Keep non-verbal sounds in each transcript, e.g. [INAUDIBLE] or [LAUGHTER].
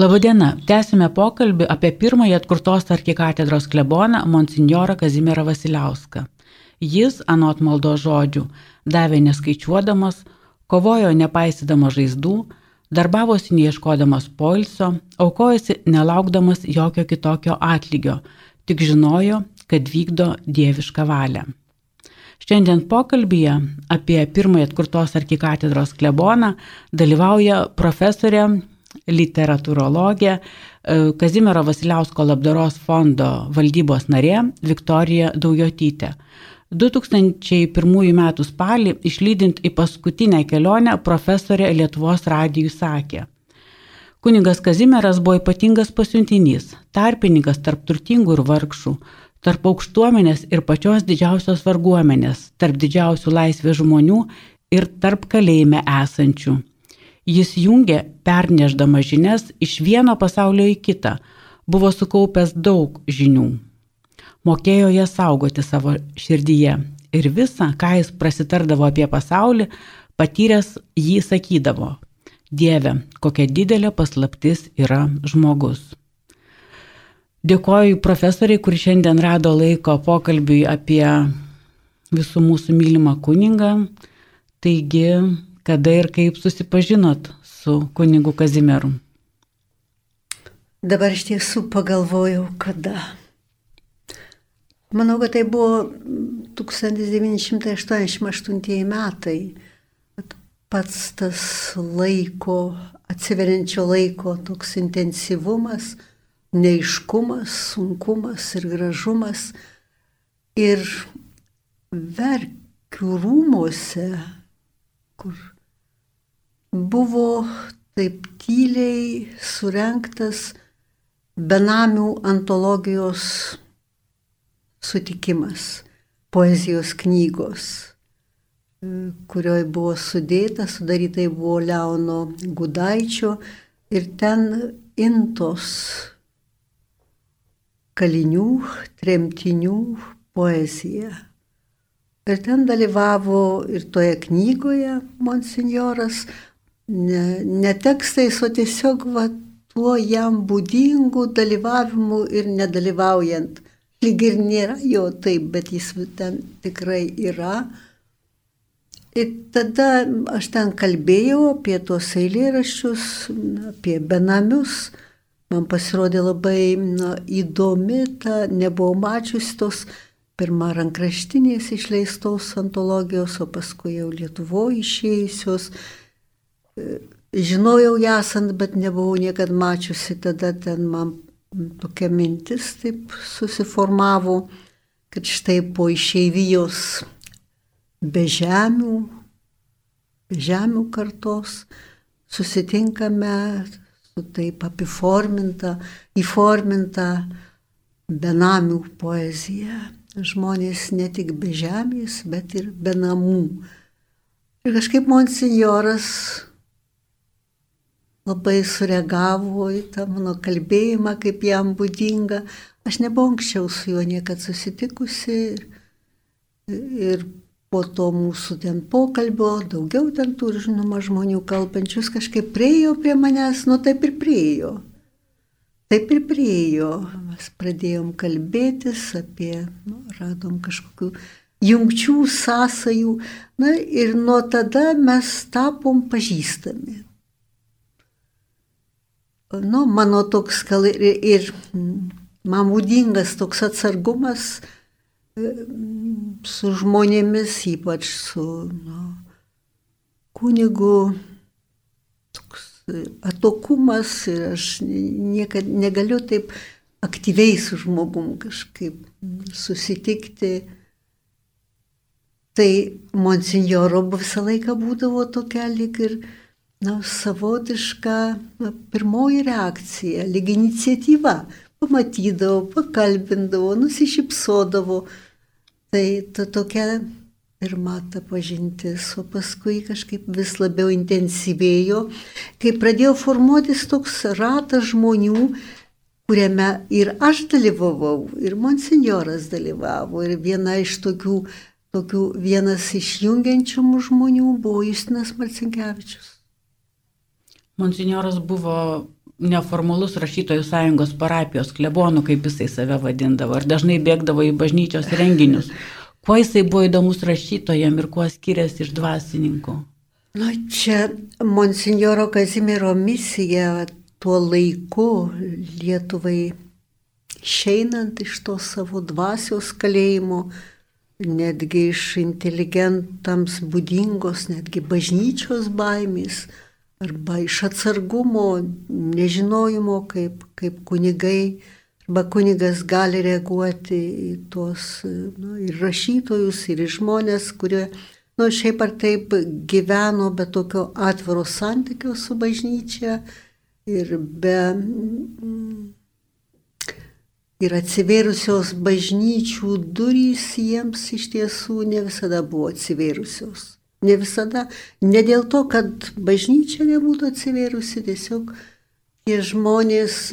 Labadiena, tęsime pokalbį apie pirmąjį atkurtos arkikatedros kleboną monsinjorą Kazimierą Vasiliauską. Jis, anot maldo žodžių, davė neskaičiuodamas, kovojo nepaisydamas žaizdų, darbavosi neieškodamas poilsio, aukojosi nelaukdamas jokio kitokio atlygio, tik žinojo, kad vykdo dievišką valią. Šiandien pokalbėje apie pirmąjį atkurtos arkikatedros kleboną dalyvauja profesorė literatūrologė, e, Kazimiero Vasiliausko labdaros fondo valdybos narė Viktorija Daujotytė. 2001 m. spalį, išlydint į paskutinę kelionę, profesorė Lietuvos radijui sakė. Kuningas Kazimieras buvo ypatingas pasiuntinys, tarpininkas tarp turtingų ir vargšų, tarp aukštuomenės ir pačios didžiausios varguomenės, tarp didžiausių laisvės žmonių ir tarp kalėjime esančių. Jis jungė, perneždama žinias iš vieno pasaulio į kitą, buvo sukaupęs daug žinių. Mokėjo jas saugoti savo širdyje ir visą, ką jis prasitardavo apie pasaulį, patyręs jį sakydavo, Dieve, kokia didelė paslaptis yra žmogus. Dėkoju profesoriai, kur šiandien rado laiko pokalbiui apie visų mūsų mylimą kuningą. Taigi, kada ir kaip susipažinot su kunigu Kazimieru? Dabar iš tiesų pagalvojau, kada. Manau, kad tai buvo 1988 metai. Pats tas laiko, atsiveriančio laiko toks intensyvumas, neiškumas, sunkumas ir gražumas. Ir verkių rūmose kur buvo taip tyliai surenktas benamių antologijos sutikimas, poezijos knygos, kurioje buvo sudėta, sudarytai buvo Leono Gudaičio ir ten intos kalinių, tremtinių poezija. Ir ten dalyvavo ir toje knygoje monsinjoras, ne, ne tekstais, o tiesiog va, tuo jam būdingu dalyvavimu ir nedalyvaujant. Lyg ir nėra jo taip, bet jis ten tikrai yra. Ir tada aš ten kalbėjau apie tuos eilėraščius, apie benamius. Man pasirodė labai na, įdomi ta, nebuvau mačiusi tos pirma rankraštinės išleistos antologijos, o paskui jau Lietuvoje išėjusios. E, žinojau ją esant, bet nebuvau niekada mačiusi, tada ten man tokia mintis taip susiformavo, kad štai po išeivijos be žemių, be žemių kartos susitinkame su taip apiforminta, įforminta benamių poezija žmonės ne tik be žemės, bet ir be namų. Ir kažkaip monsinjoras labai sureagavo į tą mano kalbėjimą, kaip jam būdinga. Aš nebuvau anksčiau su juo niekada susitikusi ir, ir po to mūsų ten pokalbio, daugiau ten tų, žinoma, žmonių kalbančius kažkaip priejo prie manęs, nu taip ir priejo. Taip ir priejo, mes pradėjom kalbėtis apie, nu, radom kažkokių jungčių, sąsajų, na ir nuo tada mes tapom pažįstami. Nu, mano toks gal ir, ir man būdingas toks atsargumas e, su žmonėmis, ypač su nu, kunigu, toks atokumas ir aš niekad negaliu taip aktyviai su žmogum kažkaip susitikti. Tai monsinjoro visą laiką būdavo tokia lyg ir na, savotiška na, pirmoji reakcija, lyg iniciatyva. Pamatydavo, pakalbindavo, nusišypsodavo. Tai ta tokia pirma ta pažintis, o paskui kažkaip vis labiau intensyvėjo, kai pradėjo formuotis toks ratas žmonių, kuriame ir aš dalyvavau, ir monsinjoras dalyvavo, ir viena iš tokių, tokių vienas iš jungiančių žmonių buvo Justinas Marcinkievičius. Monsinjoras buvo neformalus rašytojų sąjungos parapijos klebonų, kaip jisai save vadindavo, ir dažnai bėgdavo į bažnyčios renginius. Kuo jisai buvo įdomus rašytojam ir kuo skiriasi iš dvasininkų? Na, čia monsinjoro Kazimiero misija tuo laiku Lietuvai išeinant iš to savo dvasios kalėjimo, netgi iš inteligentams būdingos, netgi bažnyčios baimės, arba iš atsargumo, nežinojimo, kaip, kaip kunigai, arba kunigas gali reaguoti į tuos nu, ir rašytojus, ir žmonės, kurie, nu, šiaip ar taip gyveno be tokio atviro santykio su bažnyčia ir be ir atsivėrusios bažnyčių durys jiems iš tiesų ne visada buvo atsivėrusios. Ne visada, ne dėl to, kad bažnyčia nebūtų atsivėrusi, tiesiog tie žmonės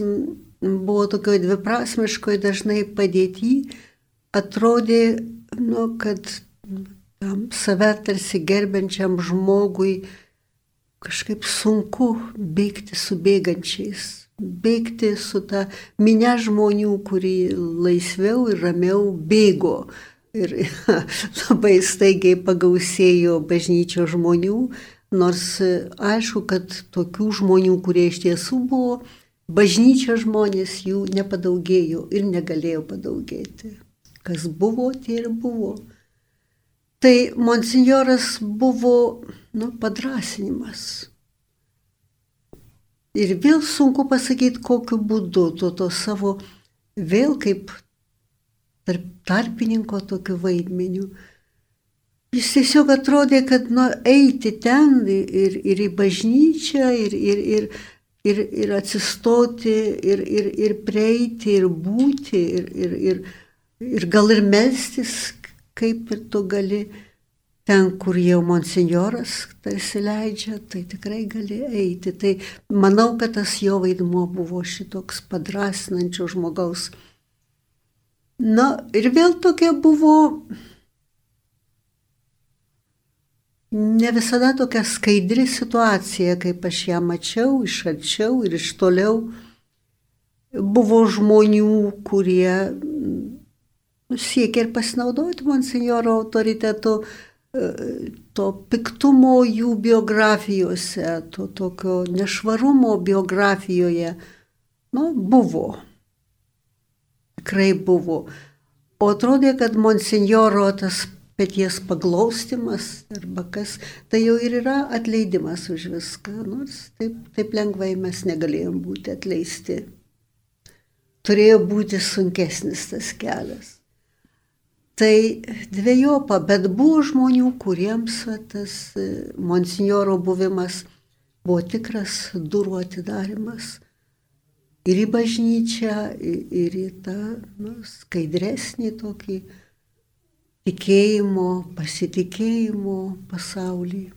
buvo tokioje dviprasmiškoje dažnai padėti, atrodė, nu, kad tam save tarsi gerbiančiam žmogui kažkaip sunku bėgti su bėgančiais, bėgti su ta minė žmonių, kuri laisviau ir ramiau bėgo Ir [LAUGHS] labai staigiai pagausėjo bažnyčio žmonių, nors aišku, kad tokių žmonių, kurie iš tiesų buvo, bažnyčio žmonės jų nepadaugėjo ir negalėjo padaugėti. Kas buvo, tie ir buvo. Tai monsinjoras buvo nu, padrasinimas. Ir vėl sunku pasakyti, kokiu būdu tu to savo vėl kaip tarp tarpininko tokiu vaidmeniu. Jis tiesiog atrodė, kad nu, eiti ten ir, ir į bažnyčią, ir, ir, ir, ir, ir atsistoti, ir, ir, ir prieiti, ir būti, ir, ir, ir, ir gal ir melstis, kaip ir tu gali ten, kur jau monsinjoras tarsi leidžia, tai tikrai gali eiti. Tai manau, kad tas jo vaidmuo buvo šitoks padrasinančio žmogaus Na ir vėl tokia buvo ne visada tokia skaidri situacija, kaip aš ją mačiau iš arčiau ir iš toliau. Buvo žmonių, kurie nu, siekia ir pasinaudoti monsinjoro autoritetu, e, to piktumo jų biografijose, to tokio nešvarumo biografijoje. Nu, buvo tikrai buvo. O atrodė, kad monsinjoro tas pėties paglaustimas arba kas, tai jau ir yra atleidimas už viską, nors taip, taip lengvai mes negalėjom būti atleisti. Turėjo būti sunkesnis tas kelias. Tai dviejopa, bet buvo žmonių, kuriems tas monsinjoro buvimas buvo tikras durų atidarimas ir į bažnyčią, ir į tą nu, skaidresnį tokį tikėjimo, pasitikėjimo pasaulį.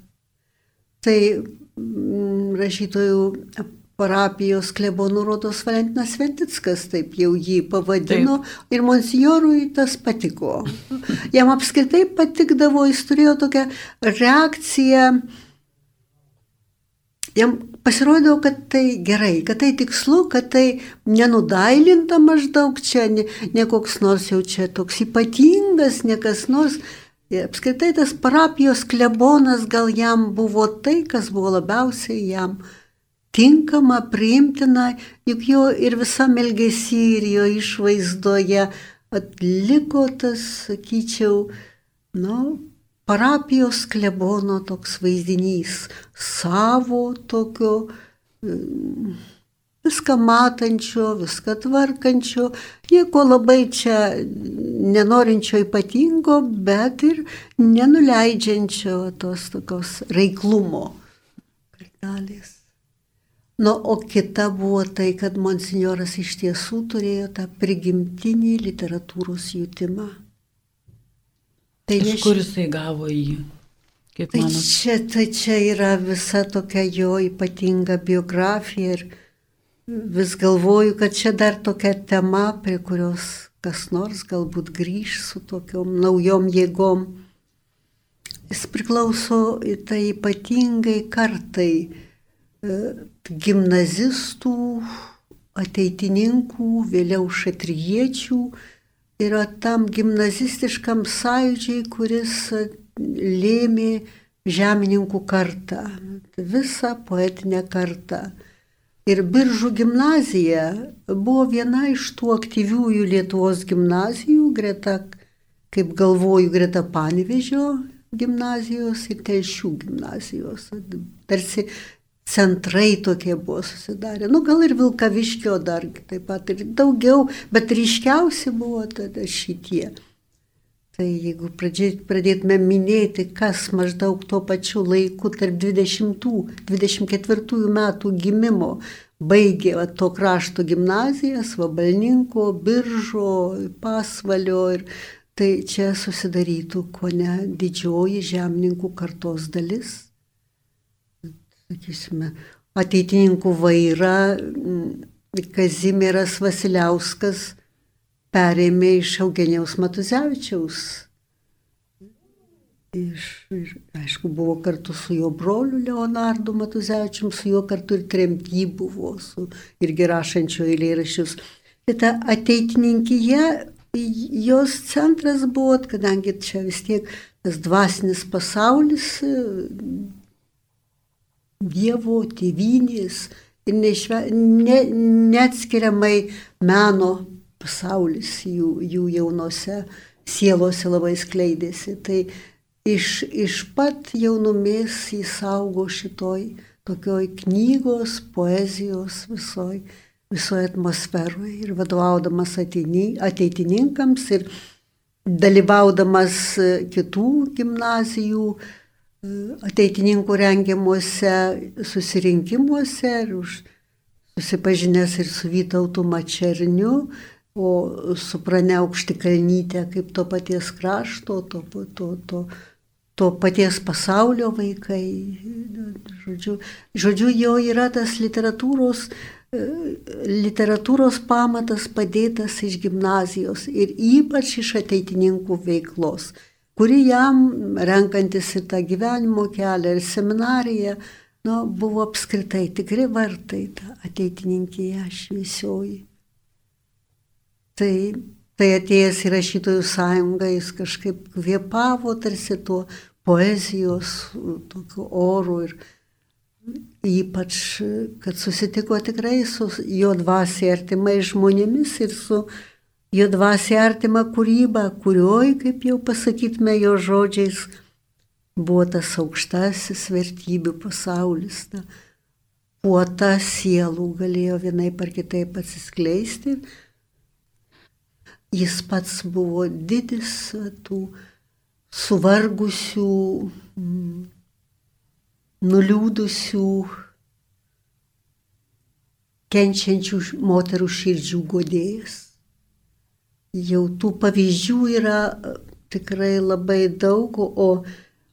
Tai mm, rašytojų parapijos klebonų rodos Valentinas Ventickas taip jau jį pavadino taip. ir monsinjorui tas patiko. [LAUGHS] Jam apskritai patikdavo, jis turėjo tokią reakciją, jam pasirodė, kad tai gerai, kad tai tikslu, kad tai nenudailinta maždaug čia, ne, ne koks nors jau čia toks ypatingas, ne kas nors. Apskritai tas parapijos klebonas gal jam buvo tai, kas buvo labiausiai jam tinkama, priimtina, juk jo ir visam elgesy, ir jo išvaizdoje atliko tas, sakyčiau, nu, parapijos klebono toks vaizdinys, savo tokio mm, viską matančio, viską tvarkančio, nieko labai čia nenorinčio ypatingo, bet ir nenuleidžiančio tos tokios reiklumo kartelės. Nu, o kita buvo tai, kad monsinjoras iš tiesų turėjo tą prigimtinį literatūros jūtimą. Tai iš kur jisai gavo jį? Kaip tai manot? čia, tai čia yra visa tokia jo ypatinga biografija ir vis galvoju, kad čia dar tokia tema, prie kurios kas nors galbūt grįž su tokiom naujom jėgom. Jis priklauso į tai ypatingai kartai, gimnazistų, ateitininkų, vėliau šatriečių yra tam gimnazistiškam sąjūdžiai, kuris lėmė žemininkų kartą, visą poetinę kartą. Ir Biržų gimnazija buvo viena iš tų aktyviųjų Lietuvos gimnazijų, greta, kaip galvoju, greta Panevežio gimnazijos ir Telšių gimnazijos. Tarsi centrai tokie buvo susidarę. Nu, gal ir Vilkaviškio dar taip pat ir daugiau, bet ryškiausi buvo tada šitie. Tai jeigu pradėtume minėti, kas maždaug tuo pačiu laiku tarp 20-24 metų gimimo baigė va, to krašto gimnazijas, Vabalninko, Biržo, Pasvalio ir tai čia susidarytų ko ne didžioji žemininkų kartos dalis. Sakysime, ateitininkų vaira Kazimieras Vasiliauskas perėmė iš Eugenijaus Matuzevičiaus. Iš, ir, aišku, buvo kartu su jo broliu Leonardu Matuzevičium, su juo kartu ir tremty buvo, su irgi rašančio eilėrašius. Tai ta ateitininkija, jos centras buvo, kadangi čia vis tiek tas dvasinis pasaulis, Dievo tėvynės ir nešve, ne, neatskiriamai meno pasaulis jų, jų jaunose sielose labai skleidėsi. Tai iš, iš pat jaunumės jis augo šitoj tokioj knygos, poezijos visoj, visoje atmosferoje ir vadovaudamas ateini, ateitininkams ir dalyvaudamas kitų gimnazijų ateitininkų rengiamuose susirinkimuose ir už susipažinęs ir su Vytautu Mačerniu, o supranę aukštikalnytę kaip to paties krašto, to, to, to, to paties pasaulio vaikai. Žodžiu, žodžiu, jo yra tas literatūros, literatūros pamatas padėtas iš gimnazijos ir ypač iš ateitininkų veiklos, kuri jam, renkantis į tą gyvenimo kelią ir seminariją, nu, buvo apskritai tikri vartai, ta ateitininkija šviesioji. Tai, tai atėjęs į rašytojų sąjungą jis kažkaip kvėpavo tarsi tuo poezijos tokiu oru ir ypač, kad susitiko tikrai su jo dvasiai artimai žmonėmis ir su jo dvasiai artima kūryba, kurioj, kaip jau pasakytume jo žodžiais, buvo tas aukštasis vertybių pasaulis. Ta puota sielų galėjo vienaip ar kitaip atsiskleisti jis pats buvo didis tų suvargusių, mm, nuliūdusių, kenčiančių moterų širdžių godėjas. Jau tų pavyzdžių yra e, tikrai labai daug, o,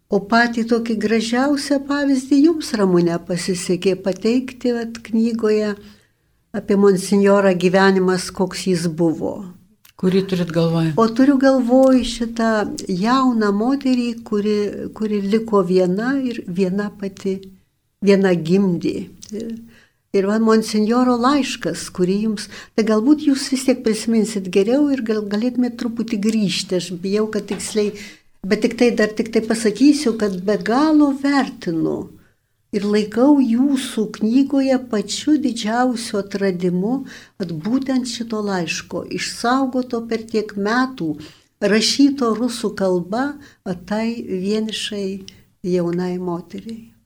o patį tokį gražiausią pavyzdį jums, Ramūne, pasisekė pateikti at, knygoje apie monsinjorą gyvenimas, koks jis buvo. Kurį turit galvoje? O turiu galvoje šitą jauną moterį, kuri, kuri liko viena ir viena pati, viena gimdė. Ir va, monsinjoro laiškas, kurį jums, tai galbūt jūs vis tiek prisiminsit geriau ir gal, galėtumėte truputį grįžti, aš bijau, kad tiksliai, bet tik tai dar tik tai pasakysiu, kad be galo vertinu ir laikau jūsų knygoje pačiu didžiausiu atradimu, kad būtent šito laiško išsaugoto per tiek metų, rašyto rusų kalba, tai vienišai jaunai moteriai.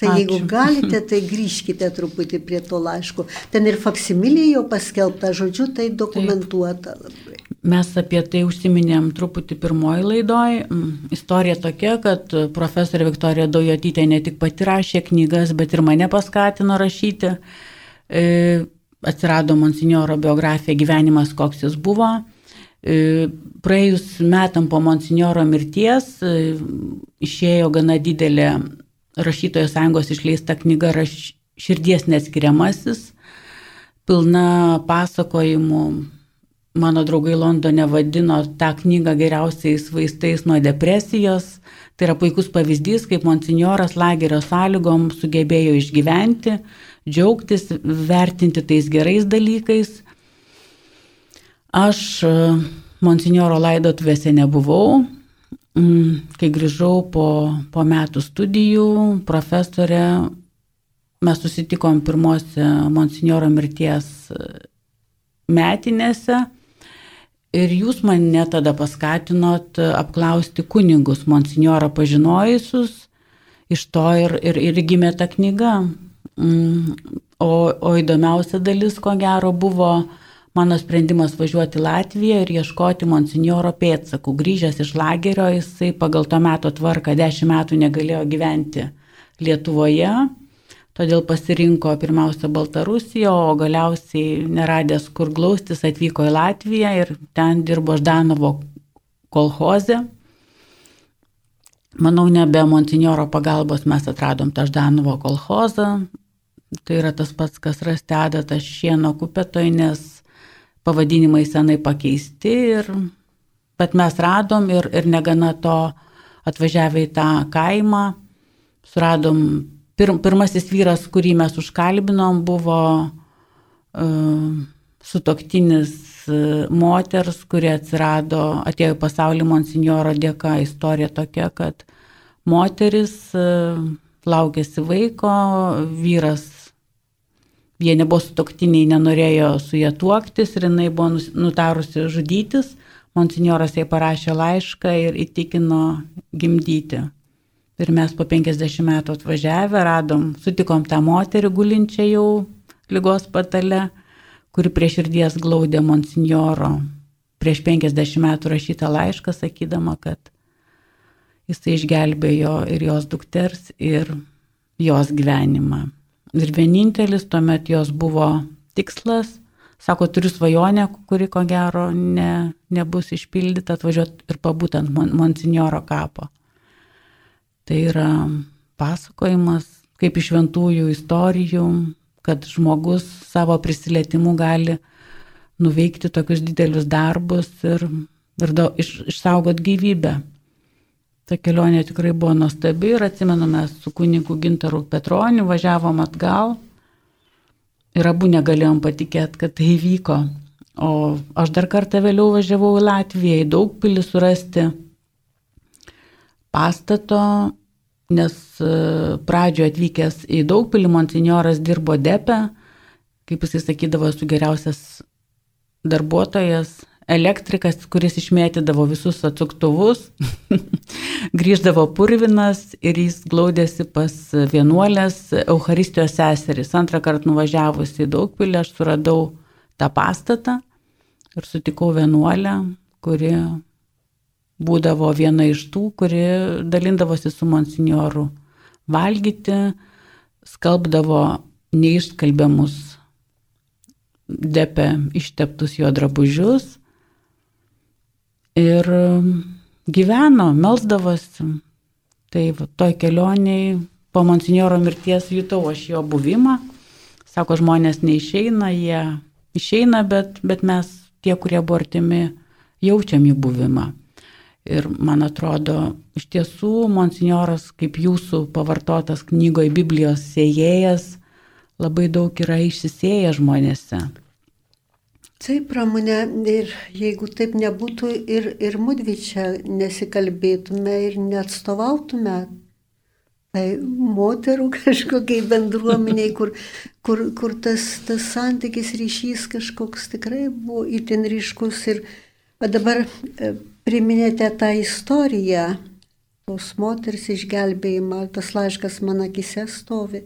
Tai Ačiū. jeigu galite, tai [LAUGHS] grįžkite truputį prie to laiško. Ten ir faksimilė jo paskelbta, žodžiu, tai dokumentuota Taip. labai. Mes apie tai užsiminėm truputį pirmoji laidoj. Mm, istorija tokia, kad profesorė Viktorija Daujotytė ne tik pati rašė knygas, bet ir mane paskatino rašyti. E, atsirado monsinjoro biografija gyvenimas, koks jis buvo. E, praėjus metam po monsinjoro mirties e, išėjo gana didelė rašytojų sąjungos išleista knyga raš, Širdies neatskiriamasis, pilna pasakojimų mano draugai Londone vadino tą knygą geriausiais vaistais nuo depresijos. Tai yra puikus pavyzdys, kaip monsinjoras lagerio sąlygom sugebėjo išgyventi, džiaugtis, vertinti tais gerais dalykais. Aš e, monsinjoro laidotuvėse nebuvau. Mm, kai grįžau po, po metų studijų, profesorė, mes susitikom pirmose monsinjoro mirties metinėse Ir jūs mane tada paskatinot apklausti kunigus, monsinjorą pažinojusius, iš to ir, ir, ir gimė ta knyga. Mm, o, o įdomiausia dalis, ko gero, buvo mano sprendimas važiuoti į Latviją ir ieškoti monsinjoro pėdsakų. Grįžęs iš lagerio, jisai pagal to meto tvarką dešimt metų negalėjo gyventi Lietuvoje Todėl pasirinko pirmiausia Baltarusiją, o galiausiai neradęs kur glaustis atvyko į Latviją ir ten dirbo Ždanovo kolhoze. Manau, ne be Montinjoro pagalbos mes atradom tą Ždanovo kolhozą. Tai yra tas pats, kas rasti adatą šieno kupetoj, nes pavadinimai senai pakeisti. Ir, bet mes radom ir, ir negana to atvažiavę į tą kaimą, suradom pir, pirmasis vyras, kurį mes užkalbinom, buvo uh, sutoktinis uh, moters, kuri atsirado, atėjo į pasaulį monsinjoro dėka. Istorija tokia, kad moteris uh, laukėsi vaiko, vyras, jie nebuvo sutoktiniai, nenorėjo su jie tuoktis ir jinai buvo nutarusi žudytis. Monsinjoras jai parašė laišką ir įtikino gimdyti. Ir mes po 50 metų atvažiavę radom, sutikom tą moterį gulinčią jau lygos patale, kuri prie širdies glaudė monsinjoro prieš 50 metų rašytą laišką, sakydama, kad jisai išgelbėjo ir jos dukters, ir jos gyvenimą. Ir vienintelis tuomet jos buvo tikslas, sako, turiu svajonę, kuri ko gero ne, nebus išpildyta, atvažiuoti ir pabūtent monsinjoro kapo. Tai yra pasakojimas, kaip iš šventųjų istorijų, kad žmogus savo prisilietimu gali nuveikti tokius didelius darbus ir, ir do, iš, išsaugot gyvybę. Ta kelionė tikrai buvo nuostabi ir atsimenu, mes su kunigu Gintaru Petroniu važiavom atgal ir abu negalėjom patikėti, kad tai įvyko. O aš dar kartą vėliau važiavau į Latviją, į daug pilį surasti pastato, nes e, pradžioje atvykęs į Daugpilį monsinjoras dirbo depę, kaip jisai sakydavo, esu geriausias darbuotojas, elektrikas, kuris išmėtydavo visus atsuktuvus, [LAUGHS] grįždavo purvinas ir jis glaudėsi pas vienuolės Euharistijos seseris. Antrą kartą nuvažiavus į Daugpilį aš suradau tą pastatą ir sutikau vienuolę, kuri būdavo viena iš tų, kuri dalindavosi su monsinjoru valgyti, skalbdavo neiškalbiamus depę išteptus jo drabužius ir gyveno, melzdavosi. Tai va, toj kelioniai po monsinjoro mirties jutau aš jo buvimą. Sako, žmonės neišeina, jie išeina, bet, bet mes, tie, kurie buvo artimi, jaučiam jų buvimą. Ir man atrodo, iš tiesų, monsinjoras, kaip jūsų pavartotas knygoje Biblijos sėjėjas, labai daug yra išsisėję žmonėse. Taip, pramonė, ir jeigu taip nebūtų ir, ir mudvi čia nesikalbėtume ir neatstovautume tai moterų [LAUGHS] kažkokiai bendruomeniai, kur, kur, kur tas, tas santykis ryšys kažkoks tikrai buvo itin ryškus ir dabar e, priminėte tą istoriją, tos moters išgelbėjimą, tas laiškas man akise stovi,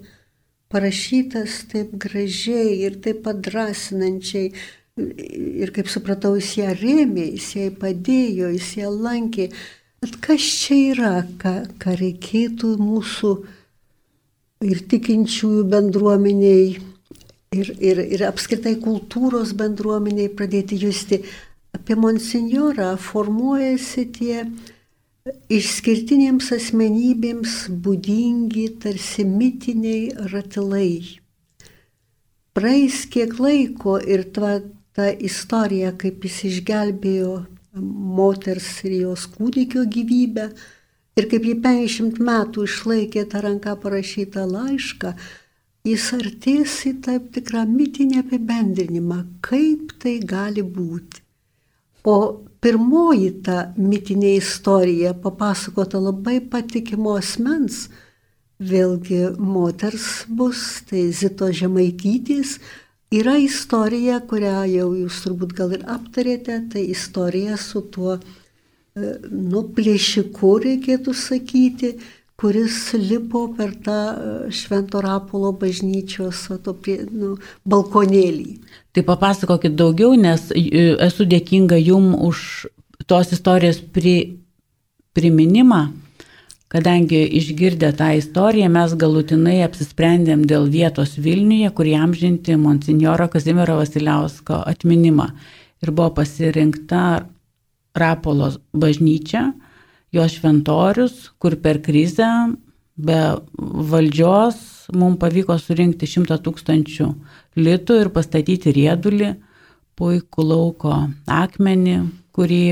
parašytas taip gražiai ir taip padrasinančiai. Ir kaip supratau, jis ją rėmė, jis jai padėjo, jis ją lankė. Bet kas čia yra, ką, ką reikėtų mūsų ir tikinčiųjų bendruomeniai, ir, ir, ir apskritai kultūros bendruomeniai pradėti justi apie monsinjorą formuojasi tie išskirtinėms asmenybėms būdingi tarsi mitiniai ratilai. Praeis kiek laiko ir tva, ta istorija, kaip jis išgelbėjo moters ir jos kūdikio gyvybę ir kaip jį 50 metų išlaikė tą ranką parašytą laišką, jis artės į tam tikrą mitinį apibendrinimą, kaip tai gali būti. O pirmoji ta mitinė istorija papasakota labai patikimo asmens, vėlgi moters bus, tai Zito Žemaitytis, yra istorija, kurią jau jūs turbūt gal ir aptarėte, tai istorija su tuo, e, nu, plėšiku reikėtų sakyti, kuris lipo per tą e, Švento Rapolo bažnyčios to, nu, balkonėlį. Tai papasakokit daugiau, nes e, esu dėkinga jum už tos istorijos pri, priminimą Kadangi išgirdę tą istoriją mes galutinai apsisprendėm dėl vietos Vilniuje, kur įamžinti monsinjoro Kazimiero Vasiliausko atminimą. Ir buvo pasirinkta Rapolos bažnyčia, jos šventorius, kur per krizę be valdžios mums pavyko surinkti 100 tūkstančių litų ir pastatyti riedulį, puikų lauko akmenį, kurį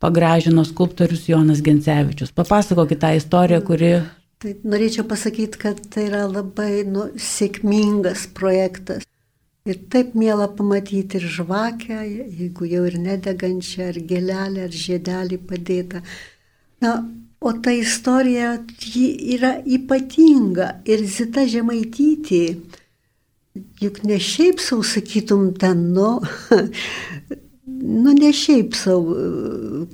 pagražino skulptorius Jonas Gencevičius. Papasakokit tą istoriją, kuri... Tai norėčiau pasakyti, kad tai yra labai nu, sėkmingas projektas. Ir taip mėla pamatyti ir žvakę, jeigu jau ir nedegančią, ar gėlelę, ar žiedelį padėtą. Na, o ta istorija yra ypatinga. Ir Zita Žemaitytė, juk ne šiaip sau sakytum ten, nu, nu ne šiaip savo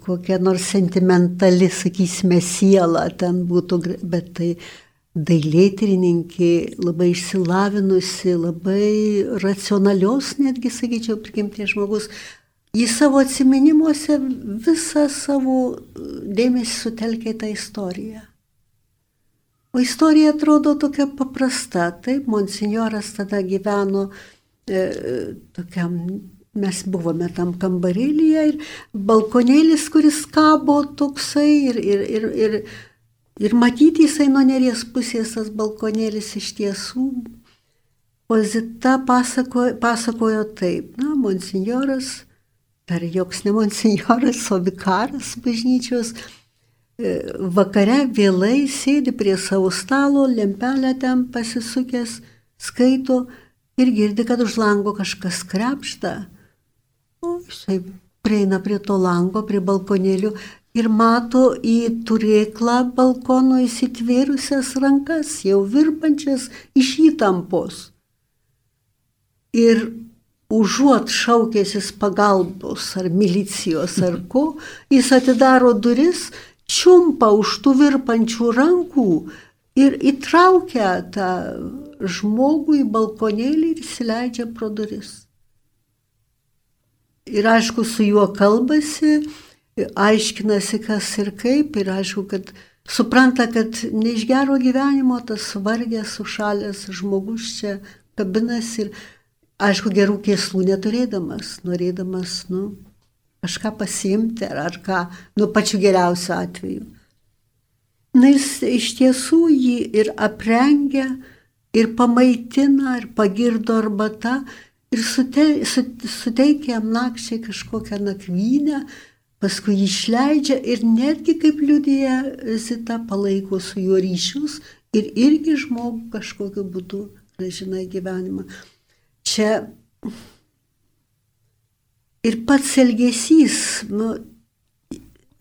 kokia nors sentimentali, sakysime, siela ten būtų, bet tai dailėtyrininkė, labai išsilavinusi, labai racionalios, netgi sakyčiau, prigimties žmogus, į savo atminimuose visą savo dėmesį sutelkė į tą istoriją. O istorija atrodo tokia paprasta. Taip, monsinjoras tada gyveno e, tokiam Mes buvome tam kambarėlyje ir balkonėlis, kuris kabo toksai ir, ir, ir, ir, ir matyti jisai nuo neries pusės tas balkonėlis iš tiesų. O Zita pasakojo, pasakojo taip, na, monsinjoras, dar joks ne monsinjoras, o vikaras bažnyčios, e, vakare vėlai sėdi prie savo stalo, lempelę ten pasisukęs, skaito ir girdi, kad už lango kažkas krepšta. Jisai prieina prie to lango, prie balkonėlių ir mato į turėklą balkono įsitvėrusias rankas, jau virpančias iš įtampos. Ir užuot šaukėsis pagalbos ar milicijos ar ko, jis atidaro duris, čiumpa už tų virpančių rankų ir įtraukia tą žmogų į balkonėlį ir įsileidžia pro duris. Ir aišku, su juo kalbasi, aiškinasi, kas ir kaip, ir aišku, kad supranta, kad ne iš gero gyvenimo tas vargęs, sušalęs žmogus čia kabinasi ir, aišku, gerų kėslų neturėdamas, norėdamas, nu, kažką pasiimti ar, ar ką, nu, pačiu geriausiu atveju. Na, jis iš tiesų jį ir aprengia, ir pamaitina, ir pagirdo arbata, ir suteikia jam nakčiai kažkokią nakvynę, paskui jį išleidžia ir netgi, kaip liudija Zita, palaiko su juo ryšius ir irgi žmogų kažkokiu būdu gražina į gyvenimą. Čia ir pats elgesys, nu,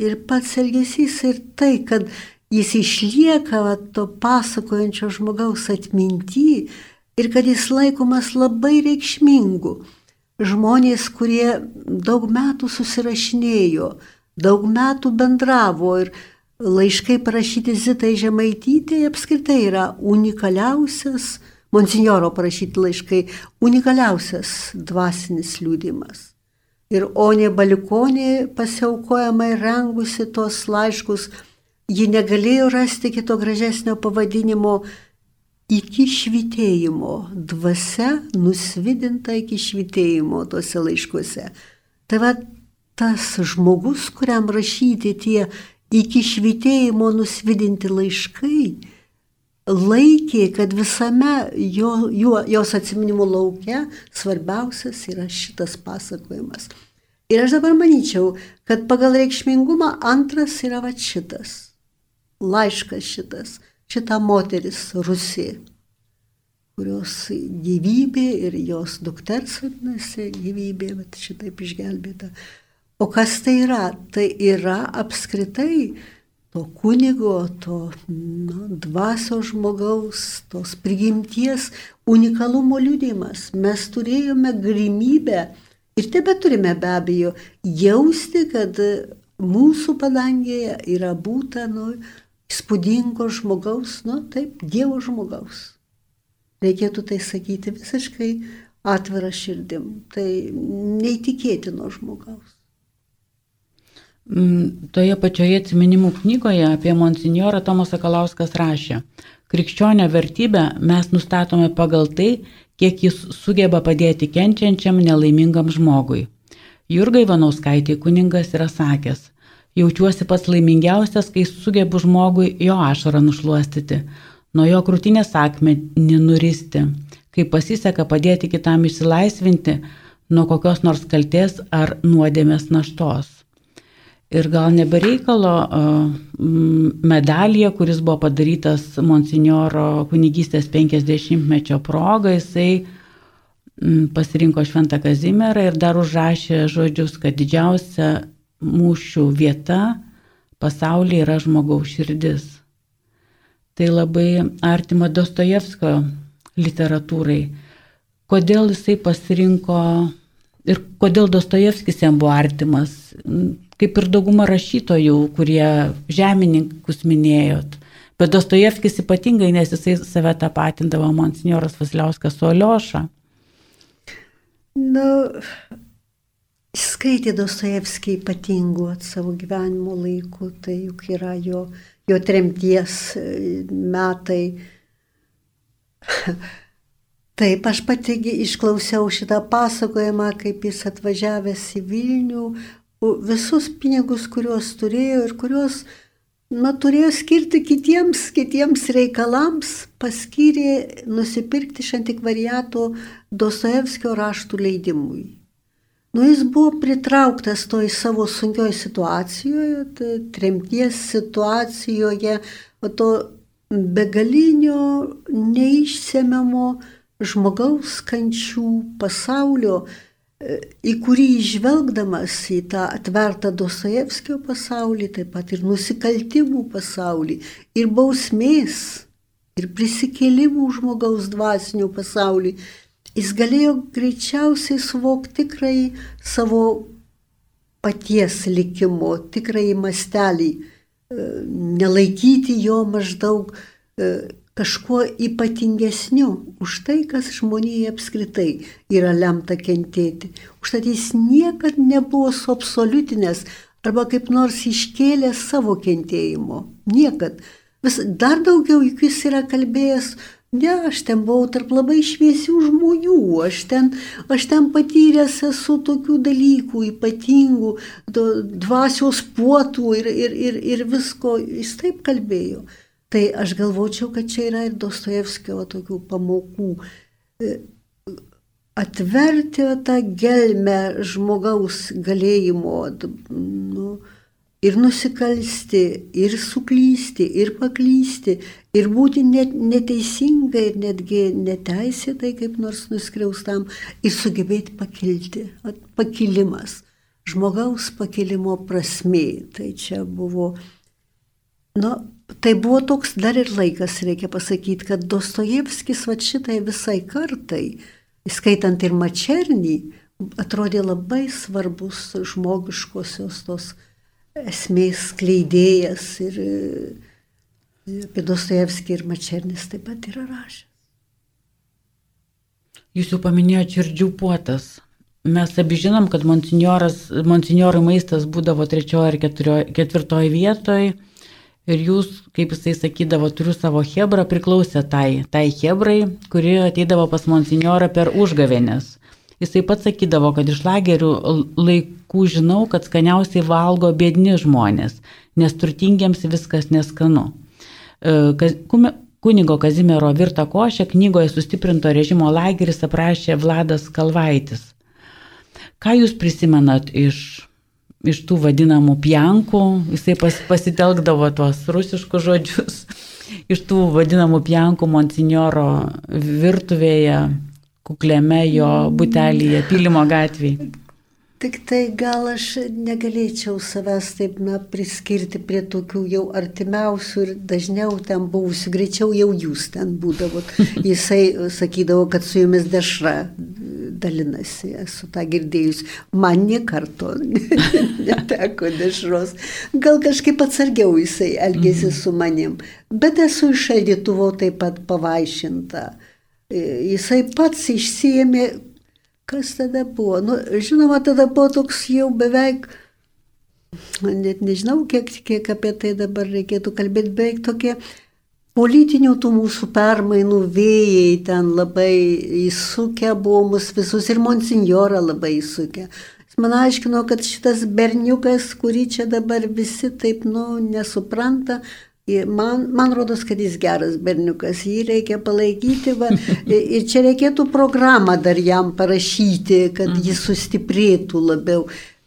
ir pats elgesys ir tai, kad jis išlieka va, to pasakojančio žmogaus atmintyje, ir kad jis laikomas labai reikšmingu. Žmonės, kurie daug metų susirašinėjo, daug metų bendravo ir laiškai parašyti Zitai Žemaitytė apskritai yra unikaliausias, monsinjoro parašyti laiškai, unikaliausias dvasinis liūdimas. Ir Onė Balikonė pasiaukojamai rengusi tos laiškus, ji negalėjo rasti kito gražesnio pavadinimo iki švitėjimo, dvasia nusvidinta iki švitėjimo tuose laiškuose. Tai va tas žmogus, kuriam rašyti tie iki švitėjimo nusvidinti laiškai, laikė, kad visame jo, jo, jos atsiminimų laukia svarbiausias yra šitas pasakojimas. Ir aš dabar manyčiau, kad pagal reikšmingumą antras yra va šitas. Laiškas šitas, šita moteris Rusija kurios gyvybė ir jos dukters vadinasi gyvybė, bet šitaip išgelbėta. O kas tai yra? Tai yra apskritai to kunigo, to na, dvasio žmogaus, tos prigimties unikalumo liūdimas. Mes turėjome galimybę ir tebe turime be abejo jausti, kad mūsų padangėje yra būta nu, įspūdingo žmogaus, nu taip, Dievo žmogaus reikėtų tai sakyti visiškai atvira širdim. Tai neįtikėtino žmogaus. Mm, toje pačioje atsiminimų knygoje apie monsinjorą Tomas Sakalauskas rašė, krikščionio vertybę mes nustatome pagal tai, kiek jis sugeba padėti kenčiančiam nelaimingam žmogui. Jurgai Vanauskaitė kuningas yra sakęs, jaučiuosi pats laimingiausias, kai sugebu žmogui jo ašarą nušuostyti, nuo jo krūtinės akmenį nuristi, kai pasiseka padėti kitam išsilaisvinti nuo kokios nors kalties ar nuodėmės naštos. Ir gal nebereikalo medalija, kuris buvo padarytas monsinjoro kunigystės 50-mečio proga, jisai pasirinko Šventą Kazimierą ir dar užrašė žodžius, kad didžiausia mūšių vieta pasaulyje yra žmogaus širdis. Tai labai artima Dostojevskio literatūrai. Kodėl jisai pasirinko ir kodėl Dostojevskis jam buvo artimas, kaip ir dauguma rašytojų, kurie žemininkus minėjot. Bet Dostojevskis ypatingai, nes jisai save tą patindavo monsinjoras Vasiliauskas su Olioša. Nu, skaitė Dostojevskį ypatingų savo gyvenimo laikų, tai juk yra jo jo tremties e, metai. [LAUGHS] Taip, aš pati išklausiau šitą pasakojimą, kaip jis atvažiavęs į Vilnių, visus pinigus, kuriuos turėjo ir kuriuos nu, turėjo skirti kitiems, kitiems reikalams, paskyrė nusipirkti iš antikvariato Dostojevskio raštų leidimui. Nu, jis buvo pritrauktas toj savo sunkioj situacijoje, tremties situacijoje, to begalinio neišsemiamo žmogaus kančių pasaulio, e, į kurį žvelgdamas į tą atvertą Dostojevskio pasaulį, taip pat ir nusikaltimų pasaulį, ir bausmės, ir prisikėlimų žmogaus dvasinių pasaulį, jis galėjo greičiausiai suvokti tikrai savo paties likimo, tikrai mastelį, e, nelaikyti jo maždaug e, kažkuo ypatingesniu už tai, kas žmonėje apskritai yra lemta kentėti. Užtat jis niekad nebuvo suabsoliutinės arba kaip nors iškėlęs savo kentėjimo. Niekad. Vis, dar daugiau juk jis yra kalbėjęs Ne, aš ten buvau tarp labai šviesių žmonių, aš ten, aš ten patyręs esu tokių dalykų ypatingų, dvasios puotų ir, ir, ir, ir visko, jis taip kalbėjo. Tai aš galvočiau, kad čia yra ir Dostojevskio tokių pamokų. E, atverti tą gelmę žmogaus galėjimo, nu, ir nusikalsti, ir suklysti, ir paklysti, ir būti net, neteisingai, ir netgi neteisėtai kaip nors nuskriaustam, ir sugebėti pakilti. Pakilimas, žmogaus pakilimo prasme. Tai čia buvo, nu, tai buvo toks dar ir laikas, reikia pasakyti, kad Dostojevskis va šitai visai kartai, skaitant ir Mačernį, atrodė labai svarbus žmogiškosios tos esmės kleidėjas ir apie Dostojevskį ir Mačernis taip pat yra rašęs. Jūs jau paminėjote širdžių puotas. Mes abi žinom, kad monsinjorų maistas būdavo trečioje ar ketvirtoje vietoje. Ir jūs, kaip jisai sakydavo, turiu savo hebrą, priklausė tai, tai hebrai, kuri ateidavo pas monsinjorą per užgavenės. Jisai pats sakydavo, kad iš lagerių laikų žinau, kad skaniausiai valgo bėdni žmonės, nes turtingiems viskas neskanu. E, kunigo Kazimiero virtą košę knygoje sustiprinto režimo lageris aprašė Vladas Kalvaitis. Ką jūs prisimenat iš, iš tų vadinamų pjankų? Jisai pas, pasitelkdavo tuos rusiškus žodžius. Iš tų vadinamų pjankų monsinjoro virtuvėje, kukliame jo butelyje, Pylimo gatvėje. Tik tai gal aš negalėčiau savęs taip na, priskirti prie tokių jau artimiausių ir dažniau ten buvusių, greičiau jau jūs ten būdavot. [LAUGHS] Jisai sakydavo, kad su jumis dešra dalinasi, esu tą girdėjus. Man nie karto [LAUGHS] neteko dešros. Gal kažkaip atsargiau jisai elgėsi mhm. su manim. Bet esu iš šaldytuvo taip pat pavaišinta. Jisai pats išsiemė Kas tada buvo? Nu, žinoma, tada buvo toks jau beveik, net nežinau, kiek, kiek apie tai dabar reikėtų kalbėti, beveik tokie politinių tų mūsų permainų vėjai ten labai įsukę buvo mus visus ir monsinjorą labai įsukę. Jis man aiškino, kad šitas berniukas, kurį čia dabar visi taip, nu, nesupranta, Man, man rodos, kad jis geras berniukas, jį reikia palaikyti va, [LAUGHS] ir čia reikėtų programą dar jam parašyti, kad jis sustiprėtų labiau.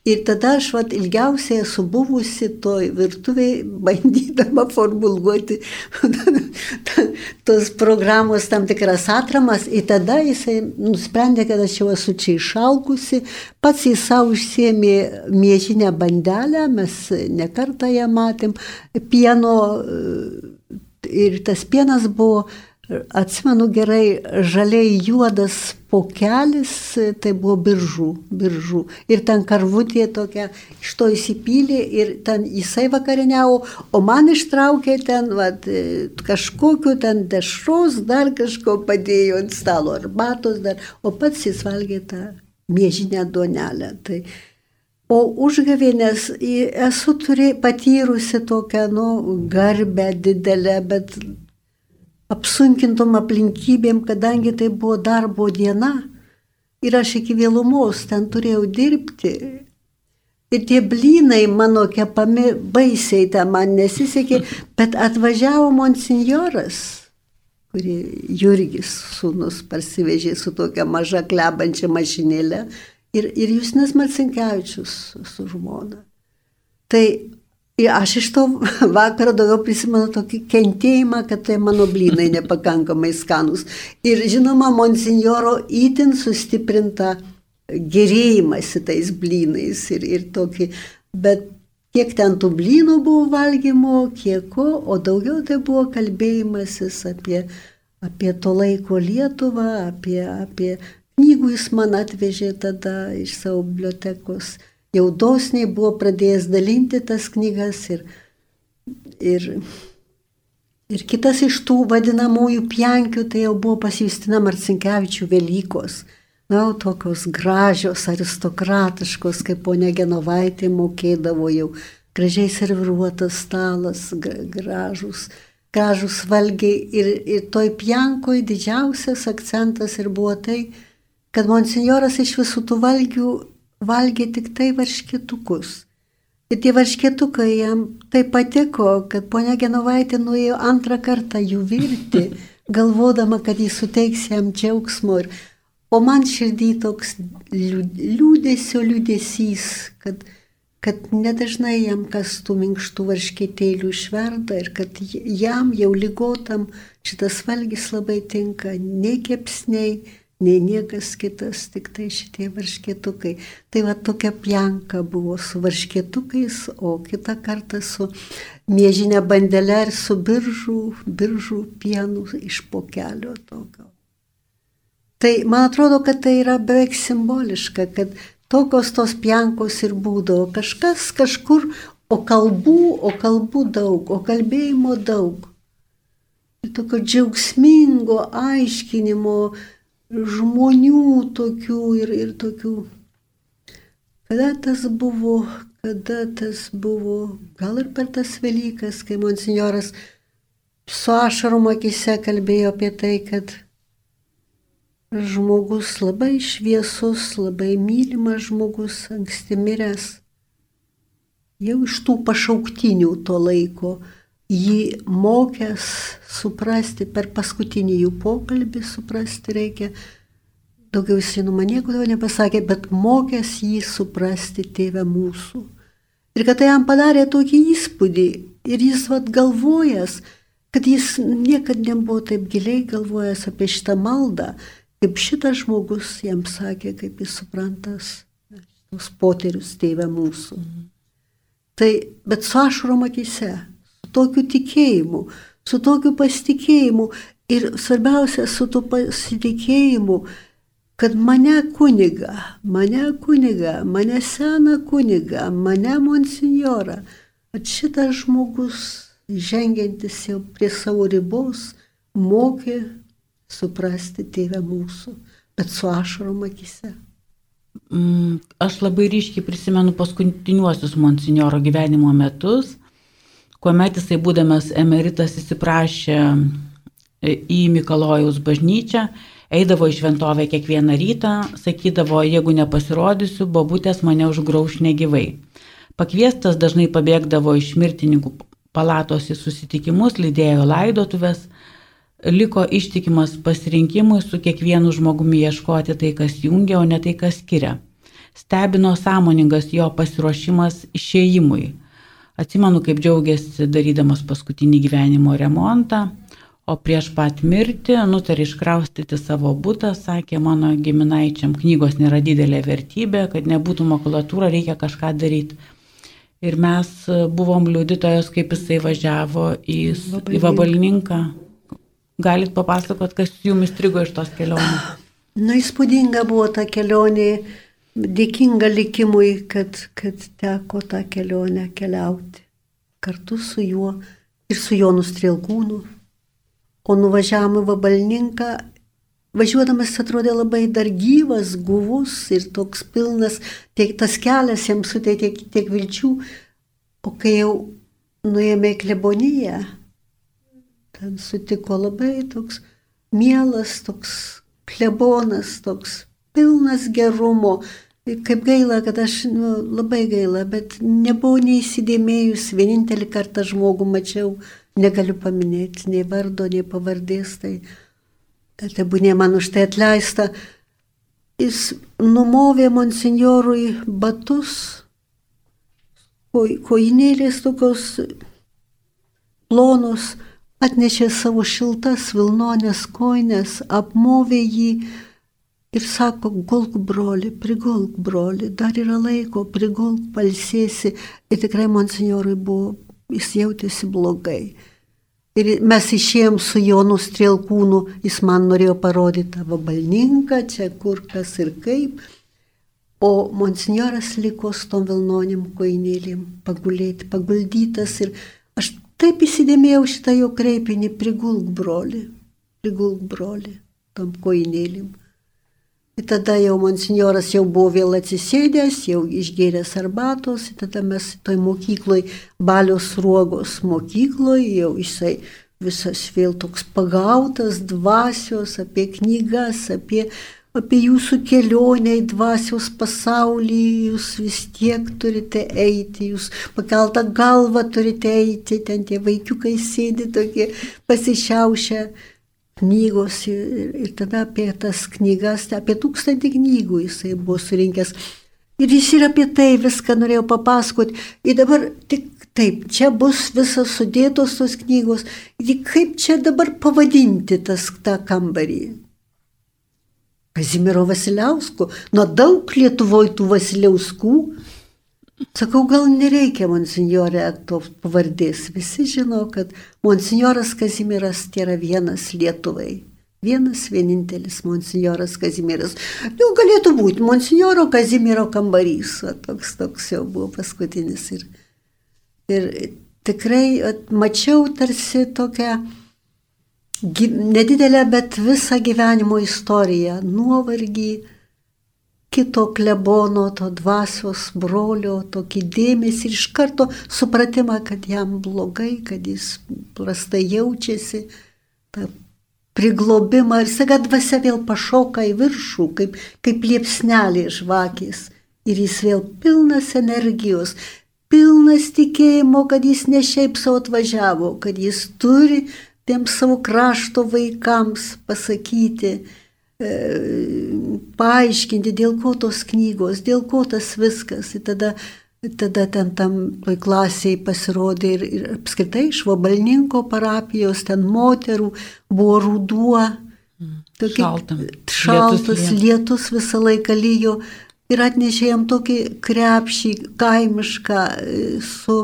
Ir tada aš vat, ilgiausiai esu buvusi toj virtuviai, [LAUGHS] bandydama formuluoti [LAUGHS] tos programos tam tikras atramas. Ir tada jisai nusprendė, kad aš jau esu čia išalkusi, pats į savo užsiemė mėžinę bandelę, mes nekartą ją matėm, pieno ir tas pienas buvo Atsimenu gerai, žaliai juodas pokelis, tai buvo biržų, biržų. Ir ten karvutė tokia iš to įsipylė ir ten jisai vakarieniavo, o man ištraukė ten vat, kažkokiu ten dešros, dar kažko padėjo ant stalo, arbatos dar, o pats jis valgė tą mėžinę duonelę. Tai, O užgavėnės esu turė, patyrusi tokią, nu, garbę didelę, bet apsunkintom aplinkybėm, kadangi tai buvo darbo diena ir aš iki vėlumos ten turėjau dirbti. Ir tie blynai mano kepami baisiai ten man nesisekė, bet atvažiavo monsinjoras, kurį Jurgis sūnus parsivežė su tokia maža klebančia mašinėlė ir, ir Justinas Marcinkievičius su, su žmona. Tai Ir aš iš to vakaro daugiau prisimenu tokį kentėjimą, kad tai mano blynai nepakankamai skanus. Ir žinoma, monsinjoro įtin sustiprinta gerėjimasi tais blynais ir, ir tokį, bet kiek ten tų blynų buvo valgymo, kiek ko, o daugiau tai buvo kalbėjimasis apie, apie to laiko Lietuvą, apie, apie knygų jis man atvežė tada iš savo bibliotekos jau dosniai buvo pradėjęs dalinti tas knygas ir, ir, ir kitas iš tų vadinamųjų pjankių tai jau buvo pas Justina Marcinkievičių Velykos. Na, tokios gražios, aristokratiškos, kaip ponia Genovaitė mokėdavo jau, gražiai serviruotas stalas, gražus, gražus valgiai. Ir, ir toj pjankoj didžiausias akcentas ir buvo tai, kad monsinjoras iš visų tų valgių valgė tik tai varškėtukus. Ir tie varškėtukai jam taip patiko, kad ponia Genovaitė nuėjo antrą kartą jų virti, [LAUGHS] galvodama, kad jis suteiks jam džiaugsmo. Ir, o man širdį toks liūdėsio liūdėsys, kad, kad nedažnai jam kas tų minkštų varškėtėlių išverda ir kad jam jau lygotam šitas valgys labai tinka, nei kepsniai, nei niekas kitas, tik tai šitie varškėtukai. Tai va tokia pjanka buvo su varškėtukais, o kitą kartą su mėžinė bandelė ir su biržų, biržų pienu iš pokelio tokio. Tai man atrodo, kad tai yra beveik simboliška, kad tokios tos pjankos ir būdavo kažkas kažkur, o kalbų, o kalbų daug, o kalbėjimo daug. Ir tokio džiaugsmingo aiškinimo, žmonių tokių ir, ir tokių. Kada tas buvo, kada tas buvo, gal ir per tas Velykas, kai monsinjoras su ašarom akise kalbėjo apie tai, kad žmogus labai šviesus, labai mylimas žmogus, anksti miręs, jau iš tų pašauktinių to laiko, jį mokęs suprasti per paskutinį jų pokalbį, suprasti reikia, daugiau jis man nieko daugiau nepasakė, bet mokęs jį suprasti tėvę mūsų. Ir kad tai jam padarė tokį įspūdį ir jis vad galvojas, kad jis niekada nebuvo taip giliai galvojęs apie šitą maldą, kaip šitas žmogus jam sakė, kaip jis suprantas tos poterius tėvę mūsų. Mhm. Tai, bet su ašrom akise, su tokiu tikėjimu, su tokiu pasitikėjimu ir svarbiausia, su tuo pasitikėjimu, kad mane kuniga, mane kuniga, mane seną kuniga, mane monsinjorą, kad šitas žmogus, žengiantis jau prie savo ribos, mokė suprasti tėvę mūsų, bet su ašarom akise. Mm, aš labai ryškiai prisimenu paskutiniuosius monsinjoro gyvenimo metus, kuomet jisai būdamas emeritas įsiprašė e, į Mikalojaus bažnyčią, eidavo į šventovę kiekvieną rytą, sakydavo, jeigu nepasirodysiu, bobutės mane užgrauš negyvai. Pakviestas dažnai pabėgdavo iš mirtininkų palatos į susitikimus, lydėjo laidotuvės, liko ištikimas pasirinkimui su kiekvienu žmogumi ieškoti tai, kas jungia, o ne tai, kas skiria. Stebino sąmoningas jo pasiruošimas išėjimui. Atsimenu, kaip džiaugiasi darydamas paskutinį gyvenimo remontą, o prieš pat mirtį nutarė iškraustyti savo būtą, sakė mano giminaičiam, knygos nėra didelė vertybė, kad nebūtų makulatūra, reikia kažką daryti. Ir mes buvom liudytojos, kaip jisai važiavo į, į Vabalninką Galit papasakot, kas jums įstrigo iš tos kelionės? Na, įspūdinga buvo ta kelionė, dėkinga likimui, kad, kad teko tą kelionę keliauti kartu su juo ir su Jonu Strilkūnu. O nuvažiavome Vabalninką, važiuodamas atrodė labai dar gyvas, guvus ir toks pilnas, tiek tas kelias jam suteikė tiek, tiek vilčių, o kai jau nuėjome į kleboniją, ten sutiko labai toks mielas, toks klebonas, toks pilnas gerumo. Kaip gaila, kad aš, nu, labai gaila, bet nebuvau neįsidėmėjus, vienintelį kartą žmogų mačiau, negaliu paminėti nei vardo, nei pavardės, tai tebūnė man už tai atleista. Jis numovė monsinjorui batus, koinėlės tokios plonos, atnešė savo šiltas vilnonės koinės, apmovė jį ir sako, gulk broli, prigulk broli, dar yra laiko, prigulk, palsėsi. Ir tikrai monsinjorui buvo, jis jautėsi blogai. Ir mes išėjom su Jonu Strielkūnu, jis man norėjo parodyti tavo balninką, čia kur kas ir kaip. O monsinjoras liko su tom vilnonim koinėlėm pagulėti, paguldytas ir aš Taip įsidėmėjau šitą jo kreipinį, prigulk broli, prigulk broli, tam koinėlim. Tada jau monsinjoras jau buvo vėl atsisėdęs, jau išgėręs arbatos, tada mes toj mokykloj, balios ruogos mokykloj, jau jisai visas vėl toks pagautas dvasios apie knygas, apie apie jūsų kelionę į dvasios pasaulį, jūs vis tiek turite eiti, jūs pakeltą galvą turite eiti, ten tie vaikiukai sėdi tokie pasišiaušę knygos ir, ir tada apie tas knygas, apie tūkstantį knygų jisai buvo surinkęs. Ir jis ir apie tai viską norėjo papasakoti. Ir dabar tik taip, čia bus visas sudėtos tos knygos. Ir kaip čia dabar pavadinti tas, tą kambarį? Kazimiero Vasiliausko, nuo daug Lietuvoje tų Vasiliauskų. Sakau, gal nereikia monsinjorė to pavardės. Visi žino, kad monsinjoras Kazimieras tai yra vienas Lietuvai. Vienas vienintelis monsinjoras Kazimieras. Nu, galėtų būti monsinjoro Kazimiero kambarys. O toks, toks jau buvo paskutinis. Ir, ir tikrai at, mačiau tarsi tokią nedidelę, bet visą gyvenimo istoriją, nuovargį, kito klebono, to dvasios brolio, tokį dėmesį ir iš karto supratimą, kad jam blogai, kad jis prastai jaučiasi, tą priglobimą ir saga dvasia vėl pašoka į viršų, kaip, kaip liepsnelė žvakės ir jis vėl pilnas energijos. pilnas tikėjimo, kad jis ne šiaip savo atvažiavo, kad jis turi tiem savo krašto vaikams pasakyti, paaiškinti, dėl ko tos knygos, dėl ko tas viskas. Ir tada, tada ten tam klasiai pasirodė ir, ir apskritai iš Vabalninko parapijos, ten moterų buvo ruduo. Tokie, Šaltam. Šaltas lietus, lietus visą laiką lyjo ir atnešė jam tokį krepšį kaimišką e, su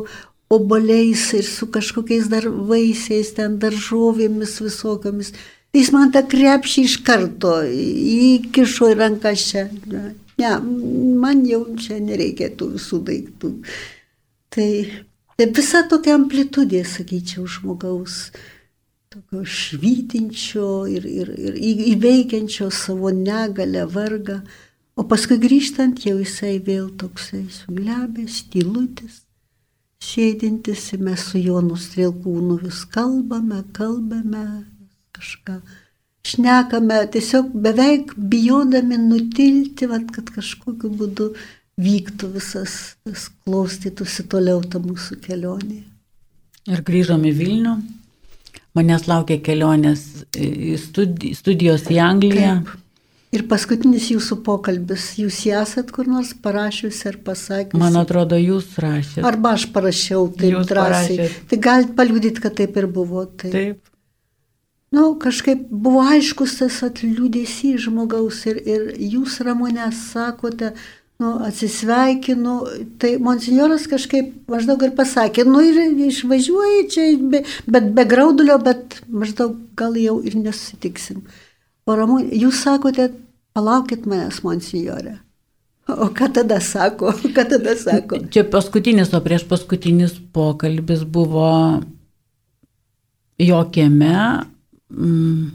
oboliais ir su kažkokiais dar vaisiais, ten daržovėmis visokiamis. Jis man tą krepšį iš karto įkišo į ranką čia. Ne, man jau čia nereikia tų visų daiktų. Tai, tai visa tokia amplitudė, sakyčiau, žmogaus, tokio švytinčio ir, ir, ir įveikiančio savo negalę, vargą. O paskui grįžtant jau jisai vėl toksai suglebęs, tylutis, sėdintis ir mes su Jonu Strelkūnu vis kalbame, kalbame, kažką šnekame, tiesiog beveik bijodami nutilti, vat, kad kažkokiu būdu vyktų visas, tas klostytųsi toliau ta mūsų kelionė. Ir grįžom į Vilnių. Manęs laukia kelionės į studijos į Angliją. Taip. Ir paskutinis jūsų pokalbis, jūs esat kur nors parašiusi ar pasakiusi? Man atrodo, jūs rašėte. Arba aš parašiau jūs drąsiai. Parašėt. Tai galite paliūdyti, kad taip ir buvo. Taip. taip. Nu, kažkaip buvo aiškus tas atliūdėsi žmogaus ir, ir jūs ramonę sakote, nu, atsisveikinu, tai monsignoras kažkaip maždaug ir pasakė, nu ir išvažiuoji čia, be, bet be graudulio, bet maždaug gal jau ir nesusitiksim. O Ramūnė, jūs sakote, palaukit manęs, monsinjorė. O ką tada sako? [LAUGHS] Ką tada sako? Čia paskutinis, o prieš paskutinis pokalbis buvo jo kieme. Mm,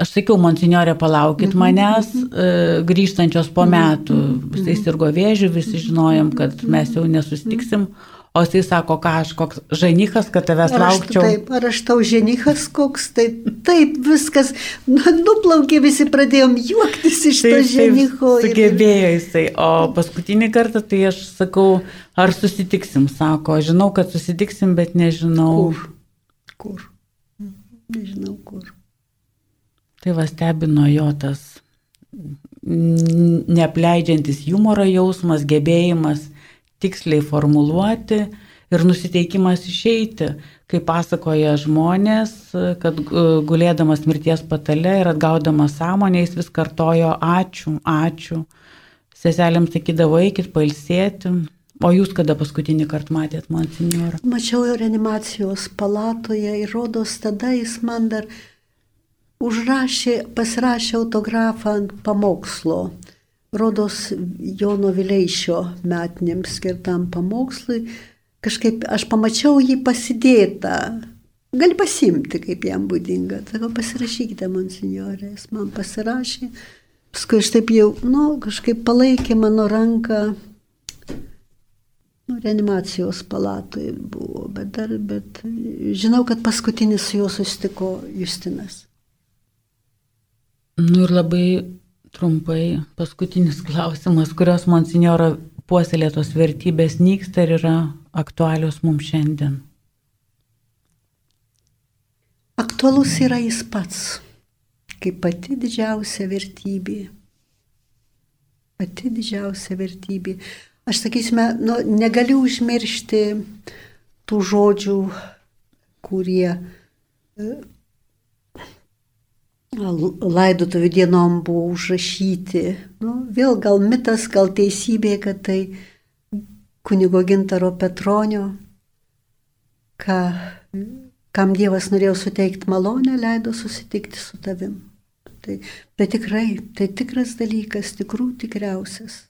aš sakiau, monsinjorė, palaukit mhm, manęs, mhm. E, grįžtančios po metų. Jisai sirgo vėžių, visi žinojom, kad mes jau nesustiksim. O jisai sako, ką aš koks ženikas, kad tavęs ar laukčiau. Taip, ar aš tau ženikas koks, taip, taip viskas, nu, nuplaukė visi pradėjom juoktis iš taip, to ženicho. Sugebėjo jisai, o paskutinį kartą tai aš sakau, ar susitiksim, sako, žinau, kad susitiksim, bet nežinau. Kur? Kur? Nežinau kur. Tai va stebino jo tas neapleidžiantis humoro jausmas, gebėjimas tiksliai formuluoti ir nusiteikimas išeiti, kaip pasakoja žmonės, kad e, gulėdamas mirties patale ir atgaudamas sąmonę jis vis kartojo ačiū, ačiū. Seselėms sakydavo, eikit pailsėti. O jūs kada paskutinį kartą matėt, monsinjorą? Mačiau jo reanimacijos palatoje ir rodos tada jis man dar užrašė, pasirašė autografą ant pamokslo rodos Jono Vileišio metinėms skirtam pamokslui, kažkaip aš pamačiau jį pasidėtą. Gali pasimti, kaip jam būdinga. Sakau, pasirašykite, monsignorė. Jis man pasirašė. Paskui aš taip jau, nu, kažkaip palaikė mano ranką. Nu, reanimacijos palatoje buvo, bet dar, bet žinau, kad paskutinis su juo susitiko Justinas. Nu ir labai Trumpai paskutinis [LAUGHS] klausimas, kurios monsinjoro puoselėtos vertybės nyksta ir yra aktualios mums šiandien. Aktualus yra jis pats, kaip pati didžiausia vertybė. Pati didžiausia vertybė. Aš sakysime, nu, negaliu užmiršti tų žodžių, kurie laidotuvių dienom buvo užrašyti. Nu, vėl gal mitas, gal teisybė, kad tai kunigo gintaro Petronio, ką, kam Dievas norėjo suteikti malonę, leido susitikti su tavim. Tai, bet tikrai, tai tikras dalykas, tikrų tikriausias.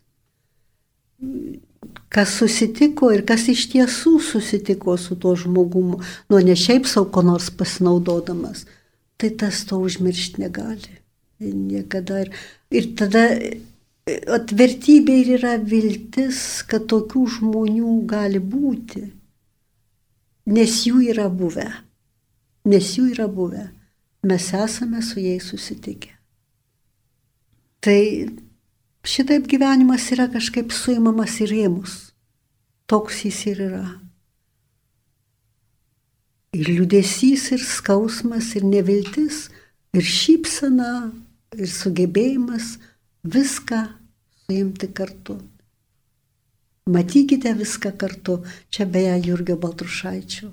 Kas susitiko ir kas iš tiesų susitiko su tuo žmogumu, nu ne šiaip savo ko nors pasinaudodamas, tai tas to užmiršti negali. Niekada. Ir, ir tada atvertybė ir yra viltis, kad tokių žmonių gali būti. Nes jų yra buvę. Nes jų yra buvę. Mes esame su jais susitikę. Tai šitaip gyvenimas yra kažkaip suimamas į rėmus. toks jis ir yra. Ir liudesys, ir skausmas, ir neviltis, ir šypsena, ir sugebėjimas viską suimti kartu. Matykite viską kartu. Čia beje Jurgio Baltrušaičio.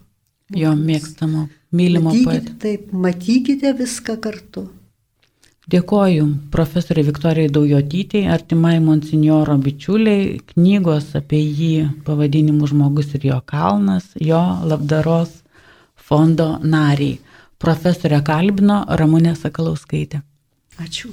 Jo mėgstamo, mylimo Matykite, poeto. taip, matykite viską kartu. Dėkoju profesoriai Viktorijai Daujotytei, artimai monsinjoro bičiuliai, knygos apie jį pavadinimu Žmogus ir jo kalnas, jo labdaros fondo nariai. Profesorė kalbino Ramūnė Sakalauskaitė. Ačiū.